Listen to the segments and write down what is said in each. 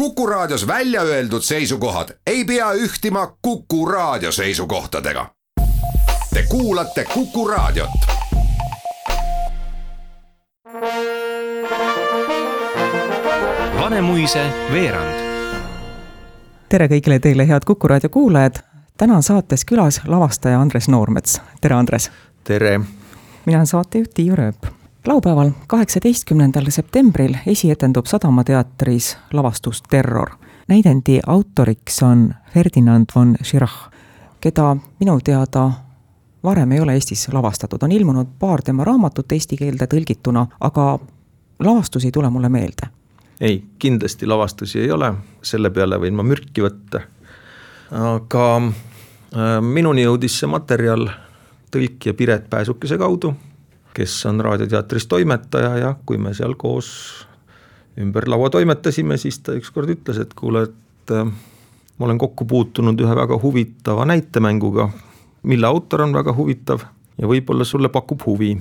Kuku Raadios välja öeldud seisukohad ei pea ühtima Kuku Raadio seisukohtadega. Te kuulate Kuku Raadiot. Vanemuise veerand. tere kõigile teile, head Kuku raadio kuulajad. täna on saates külas lavastaja Andres Noormets. tere, Andres. tere. mina olen saatejuht Tiiu Rööp. Laupäeval, kaheksateistkümnendal septembril esietendub Sadama teatris lavastus Terror. näidendi autoriks on Ferdinand von Schirach, keda minu teada varem ei ole Eestis lavastatud, on ilmunud paar tema raamatut eesti keelde tõlgituna, aga lavastus ei tule mulle meelde ei, kindlasti lavastusi ei ole, selle peale võin ma mürki võtta. aga äh, minuni jõudis see materjal tõlkija Piret Pääsukese kaudu, kes on Raadioteatris toimetaja ja kui me seal koos ümber laua toimetasime, siis ta ükskord ütles, et kuule, et äh, ma olen kokku puutunud ühe väga huvitava näitemänguga, mille autor on väga huvitav ja võib-olla sulle pakub huvi.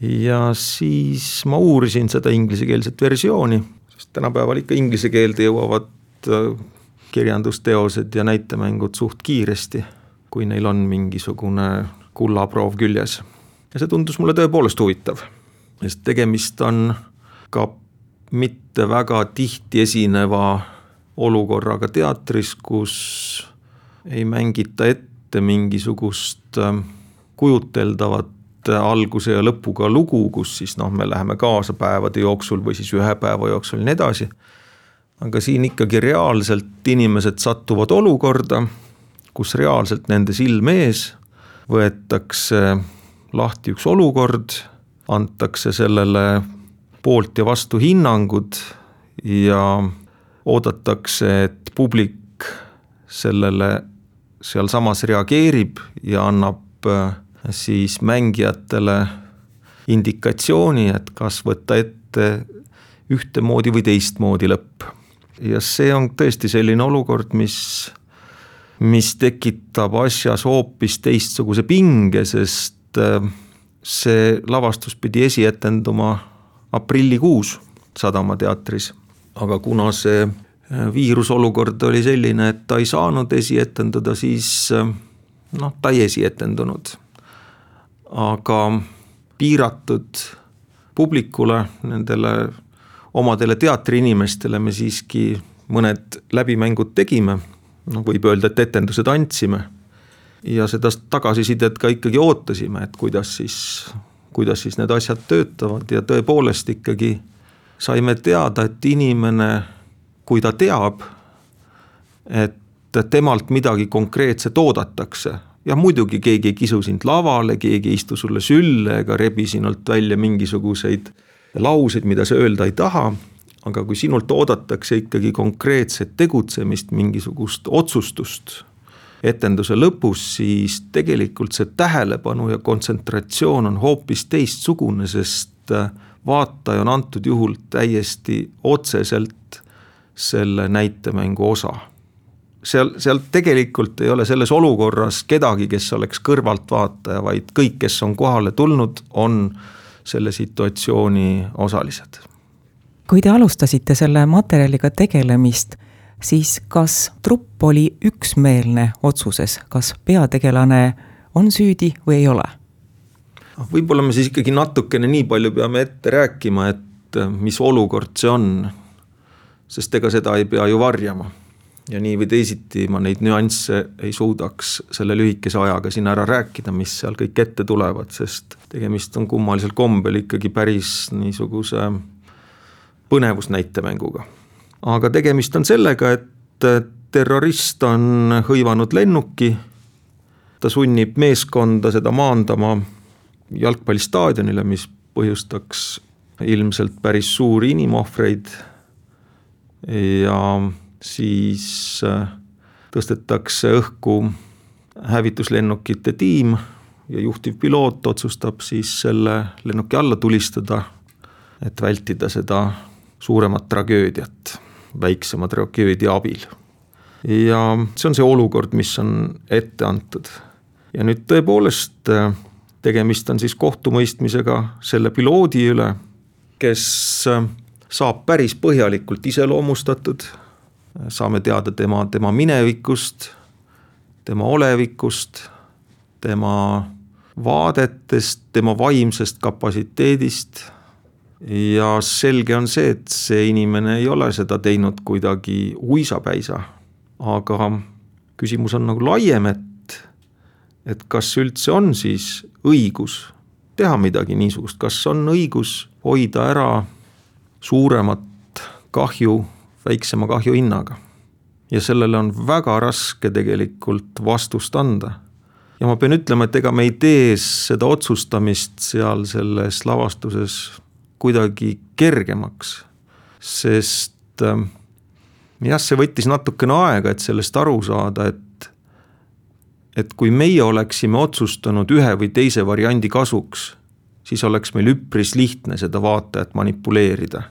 ja siis ma uurisin seda inglisekeelset versiooni sest tänapäeval ikka inglise keelde jõuavad äh, kirjandusteosed ja näitemängud suht kiiresti, kui neil on mingisugune kullaproov küljes. Ja see tundus mulle tõepoolest huvitav, sest tegemist on ka mitte väga tihti esineva olukorraga teatris, kus ei mängita ette mingisugust äh, kujuteldavat alguse ja lõpuga lugu, kus siis noh, me läheme kaasa päevade jooksul või siis ühe päeva jooksul ja nii edasi. aga siin ikkagi reaalselt inimesed satuvad olukorda, kus reaalselt nende silme ees võetakse lahti üks olukord, antakse sellele poolt ja vastu hinnangud ja oodatakse, et publik sellele sealsamas reageerib ja annab siis mängijatele indikatsiooni, et kas võtta ette ühtemoodi või teistmoodi lõpp. ja see on tõesti selline olukord, mis, mis tekitab asjas hoopis teistsuguse pinge, sest äh, see lavastus pidi esietenduma aprillikuus Sadama teatris, aga kuna see äh, viirusolukord oli selline, et ta ei saanud esietendada, siis äh, noh, ta ei esietendunud aga piiratud publikule, nendele omadele teatriinimestele me siiski mõned läbimängud tegime, noh võib öelda, et etendused andsime. Ja seda tagasisidet ka ikkagi ootasime, et kuidas siis, kuidas siis need asjad töötavad. Ja tõepoolest ikkagi saime teada, et inimene, kui ta teab, et temalt midagi konkreetset oodatakse jah, muidugi keegi ei kisu sind lavale, keegi ei istu sulle sülle ega rebi sinult välja mingisuguseid lauseid, mida sa öelda ei taha, aga kui sinult oodatakse ikkagi konkreetset tegutsemist, mingisugust otsustust etenduse lõpus, siis tegelikult see tähelepanu ja kontsentratsioon on hoopis teistsugune, sest vaataja on antud juhul täiesti otseselt selle näitemängu osa seal, seal tegelikult ei ole selles olukorras kedagi, kes oleks kõrvaltvaataja, vaid kõik, kes on kohale tulnud, on selle situatsiooni osalised. kui te alustasite selle materjaliga tegelemist, siis kas trupp oli üksmeelne otsuses, kas peategelane on süüdi või ei ole? Ah, võib-olla me siis ikkagi natukene nii palju peame ette rääkima, et mis olukord see on. sest ega seda ei pea ju varjama ja nii või teisiti ma neid nüansse ei suudaks selle lühikese ajaga siin ära rääkida, mis seal kõik ette tulevad, sest tegemist on kummalisel kombel ikkagi päris niisuguse põnevusnäitemänguga. Aga tegemist on sellega, et terrorist on hõivanud lennuki, ta sunnib meeskonda seda maandama jalgpallistaadionile, mis põhjustaks ilmselt päris suuri inimohvreid. Ja siis äh, tõstetakse õhku hävituslennukite tiim ja juhtivpiloot otsustab siis selle lennuki alla tulistada, et vältida seda suuremat tragöödiat väiksema tragöödia abil. ja see on see olukord, mis on ette antud. ja nüüd tõepoolest äh, tegemist on siis kohtumõistmisega selle piloodi üle, kes äh, saab päris põhjalikult iseloomustatud saame teada tema, tema minevikust, tema olevikust, tema vaadetest, tema vaimsest kapatsiteedist. Ja selge on see, et see inimene ei ole seda teinud kuidagi uisapäisa, aga küsimus on nagu laiem, et, et kas üldse on siis õigus teha midagi niisugust, kas on õigus hoida ära suuremat kahju väiksema kahju hinnaga. ja sellele on väga raske tegelikult vastust anda. ja ma pean ütlema, et ega me ei tee seda otsustamist seal selles lavastuses kuidagi kergemaks, sest äh, jah, see võttis natukene aega, et sellest aru saada, et et kui meie oleksime otsustanud ühe või teise variandi kasuks, siis oleks meil üpris lihtne seda vaatajat manipuleerida.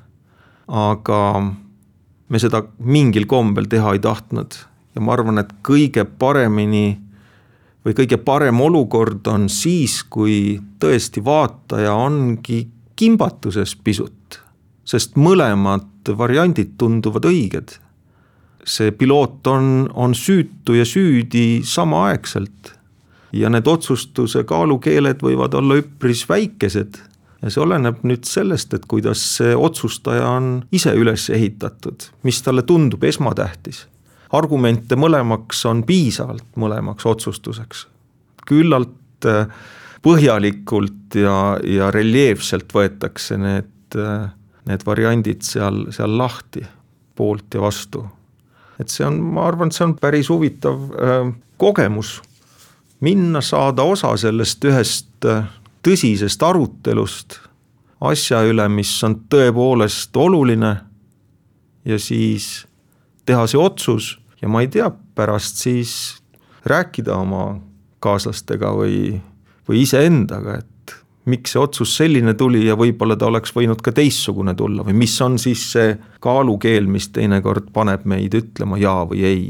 aga me seda mingil kombel teha ei tahtnud ja ma arvan, et kõige paremini või kõige parem olukord on siis, kui tõesti vaataja ongi kimbatuses pisut, sest mõlemad variandid tunduvad õiged. see piloot on, on süütu ja süüdi samaaegselt ja need otsustuse kaalukeeled võivad olla üpris väikesed ja see oleneb nüüd sellest, et kuidas see otsustaja on ise üles ehitatud, mis talle tundub esmatähtis. argumente mõlemaks on piisavalt, mõlemaks otsustuseks. küllalt äh, põhjalikult ja, ja reljeefselt võetakse need, need variandid seal, seal lahti, poolt ja vastu. et see on, ma arvan, et see on päris huvitav äh, kogemus, minna, saada osa sellest ühest äh, tõsisest arutelust asja üle, mis on tõepoolest oluline. ja siis teha see otsus ja ma ei tea, pärast siis rääkida oma kaaslastega või, või iseendaga, et miks see otsus selline tuli ja võib-olla ta oleks võinud ka teistsugune tulla või mis on siis see kaalukeel, mis teinekord paneb meid ütlema jaa või ei.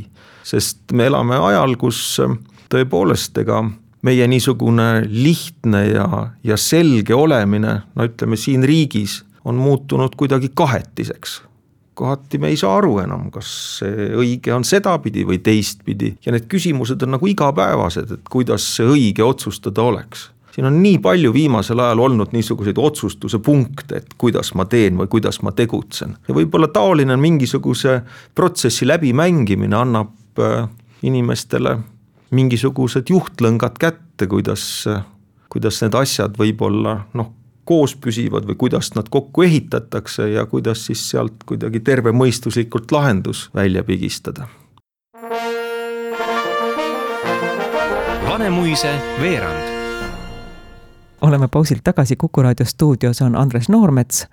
sest me elame ajal, kus tõepoolest, ega meie niisugune lihtne ja, ja selge olemine, no ütleme siin riigis, on muutunud kuidagi kahetiseks. Kohati me ei saa aru enam, kas see õige on sedapidi või teistpidi. Ja need küsimused on nagu igapäevased, et kuidas see õige otsustada oleks. Siin on nii palju viimasel ajal olnud niisuguseid otsustuse punkte, et kuidas ma teen või kuidas ma tegutsen. Ja võib-olla taoline mingisuguse protsessi läbimängimine annab äh, inimestele mingisugused juhtlõngad kätte, kuidas, kuidas need asjad võib-olla noh, koos püsivad või kuidas nad kokku ehitatakse ja kuidas siis sealt kuidagi tervemõistuslikult lahendus välja pigistada. Vanemuise veerand. oleme pausilt tagasi, Kuku raadio stuudios on Andres Noormets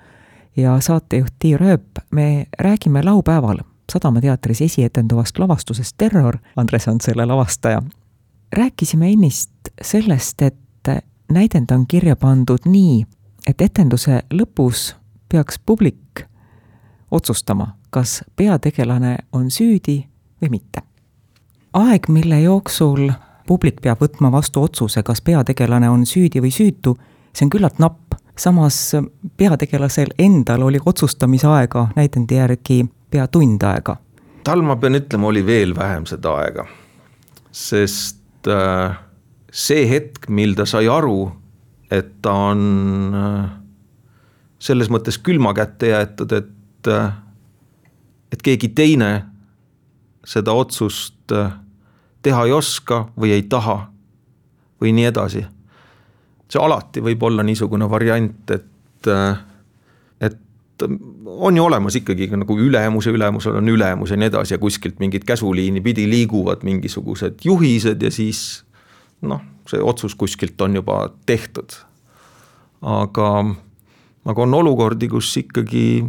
ja saatejuht Tiir Ööp. me räägime laupäeval Sadama teatris esietenduvast lavastusest Terror, Andres on selle lavastaja. rääkisime ennist sellest, et näidend on kirja pandud nii, et etenduse lõpus peaks publik otsustama, kas peategelane on süüdi või mitte. aeg, mille jooksul publik peab võtma vastu otsuse, kas peategelane on süüdi või süütu, see on küllalt napp, samas peategelasel endal oli otsustamisaega näidendi järgi pea tund aega. tal, ma pean ütlema, oli veel vähem seda aega, sest äh, see hetk, mil ta sai aru, et ta on äh, selles mõttes külma kätte jäetud, et äh,, et keegi teine seda otsust äh, teha ei oska või ei taha või nii edasi. see alati võib olla niisugune variant, et äh, on ju olemas ikkagi nagu ülemuse ülemusel on ülemus ja nii edasi ja kuskilt mingit käsuliini pidi liiguvad mingisugused juhised ja siis noh, see otsus kuskilt on juba tehtud. aga, aga on olukordi, kus ikkagi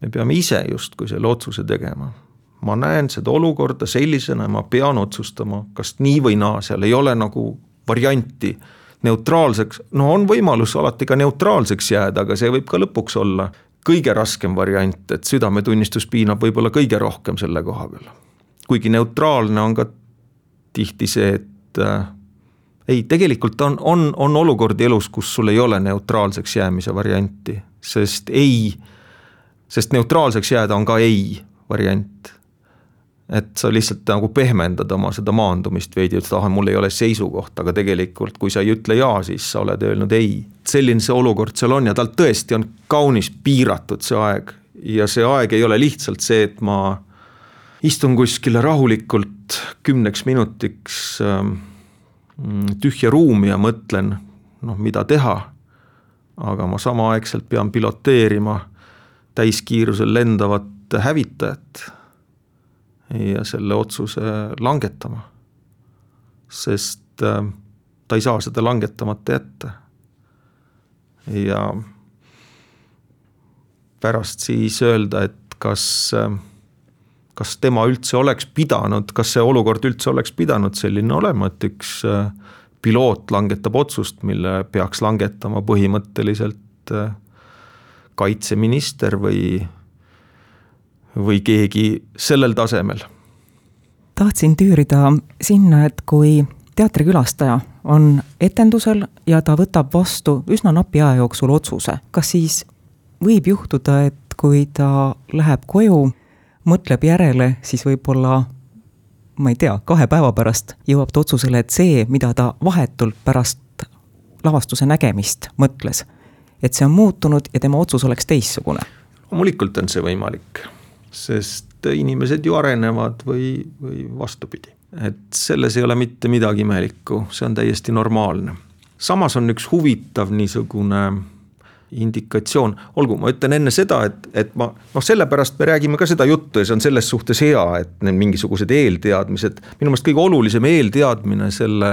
me peame ise justkui selle otsuse tegema. ma näen seda olukorda sellisena ja ma pean otsustama, kas nii või naa, seal ei ole nagu varianti neutraalseks, no on võimalus alati ka neutraalseks jääda, aga see võib ka lõpuks olla kõige raskem variant, et südametunnistus piinab võib-olla kõige rohkem selle koha peal. kuigi neutraalne on ka tihti see, et äh, ei, tegelikult on, on, on olukordi elus, kus sul ei ole neutraalseks jäämise varianti, sest ei, sest neutraalseks jääda on ka ei variant. et sa lihtsalt nagu pehmendad oma seda maandumist veidi, et ah, mul ei ole seisukohta, aga tegelikult kui sa ei ütle jaa, siis sa oled öelnud ei. selline see olukord seal on ja tal tõesti on kaunis piiratud see aeg ja see aeg ei ole lihtsalt see, et ma istun kuskile rahulikult kümneks minutiks ähm, tühja ruumi ja mõtlen, noh, mida teha. aga ma samaaegselt pean piloteerima täiskiirusel lendavat hävitajat ja selle otsuse langetama. sest äh, ta ei saa seda langetamata jätta. ja pärast siis öelda, et kas, äh, kas tema üldse oleks pidanud, kas see olukord üldse oleks pidanud selline olema, et üks äh, piloot langetab otsust, mille peaks langetama põhimõtteliselt kaitseminister või või keegi sellel tasemel. tahtsin tüürida sinna, et kui teatrikülastaja on etendusel ja ta võtab vastu üsna napi aja jooksul otsuse, kas siis võib juhtuda, et kui ta läheb koju, mõtleb järele, siis võib-olla ma ei tea, kahe päeva pärast jõuab ta otsusele, et see, mida ta vahetult pärast lavastuse nägemist mõtles, et see on muutunud ja tema otsus oleks teistsugune. loomulikult on see võimalik sest inimesed ju arenevad või, või vastupidi. et selles ei ole mitte midagi imelikku, see on täiesti normaalne. samas on üks huvitav niisugune indikatsioon, olgu, ma ütlen enne seda, et, et ma noh, sellepärast me räägime ka seda juttu ja see on selles suhtes hea, et need mingisugused eelteadmised, minu meelest kõige olulisem eelteadmine selle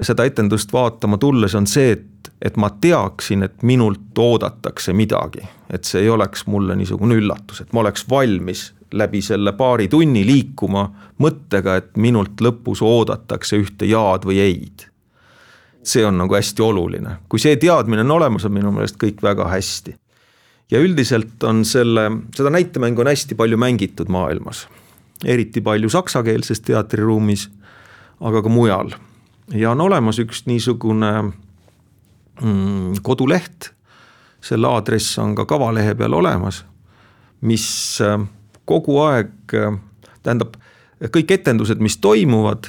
seda etendust vaatama tulles on see, et, et ma teaksin, et minult oodatakse midagi. et see ei oleks mulle niisugune üllatus, et ma oleks valmis läbi selle paari tunni liikuma mõttega, et minult lõpus oodatakse ühte jaad või ei-d. See on nagu hästi oluline, kui see teadmine on olemas, on minu meelest kõik väga hästi. ja üldiselt on selle, seda näitemängu on hästi palju mängitud maailmas, eriti palju saksakeelses teatriruumis, aga ka mujal. Ja on olemas üks niisugune mm, koduleht, selle aadress on ka kavalehe peal olemas, mis äh, kogu aeg, äh, tähendab, kõik etendused, mis toimuvad,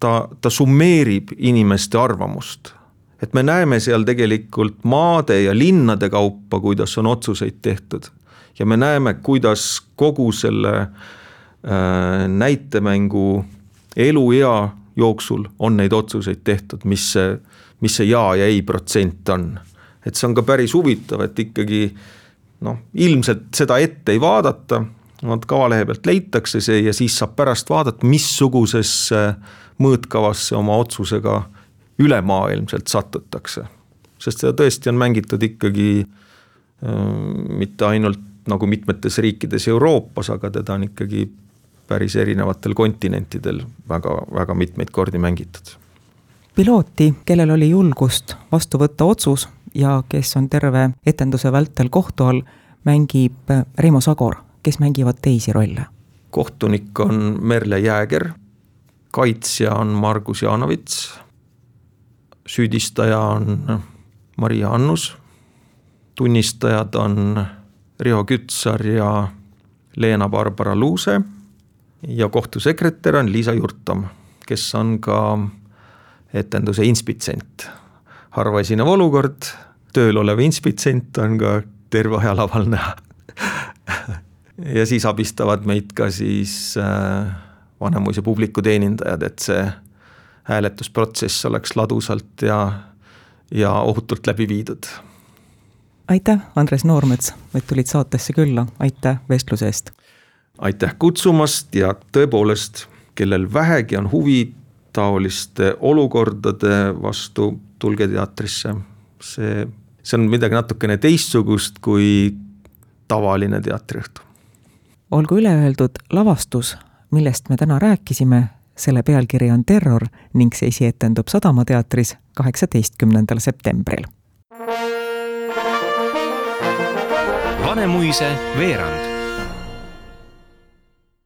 ta, ta summeerib inimeste arvamust. et me näeme seal tegelikult maade ja linnade kaupa, kuidas on otsuseid tehtud. ja me näeme, kuidas kogu selle äh, näitemängu eluea jooksul on neid otsuseid tehtud, mis see, mis see jaa ja ei protsent on. et see on ka päris huvitav, et ikkagi noh, ilmselt seda ette ei vaadata, vot kavalehe pealt leitakse see ja siis saab pärast vaadata, missugusesse mõõtkavasse oma otsusega ülemaailmselt satutakse. sest seda tõesti on mängitud ikkagi äh, mitte ainult nagu mitmetes riikides Euroopas, aga teda on ikkagi päris erinevatel kontinentidel väga, väga mitmeid kordi mängitud. pilooti, kellel oli julgust vastu võtta otsus ja kes on terve etenduse vältel kohtu all, mängib Reimo Sagor, kes mängivad teisi rolle. kohtunik on Merle Jääger, kaitsja on Margus Jaanovits, süüdistaja on Maria Annus, tunnistajad on Riho Kütsar ja Leena-Barbara Luuse ja kohtusekretär on Liisa Jurtom, kes on ka etenduse inspitsent. harva esinev olukord, tööl olev inspitsent on ka terve aja laval näha ja siis abistavad meid ka siis äh, Vanemuise publiku teenindajad, et see hääletusprotsess oleks ladusalt ja, ja ohutult läbi viidud. aitäh, Andres Noormets, et tulid saatesse külla, aitäh vestluse eest aitäh kutsumast ja tõepoolest, kellel vähegi on huvi taoliste olukordade vastu, tulge teatrisse. see, see on midagi natukene teistsugust kui tavaline teatriõhtu. Olgu üle öeldud, lavastus, millest me täna rääkisime, selle pealkiri on Terror ning see esietendub Sadama teatris kaheksateistkümnendal septembril. Vanemuise veerand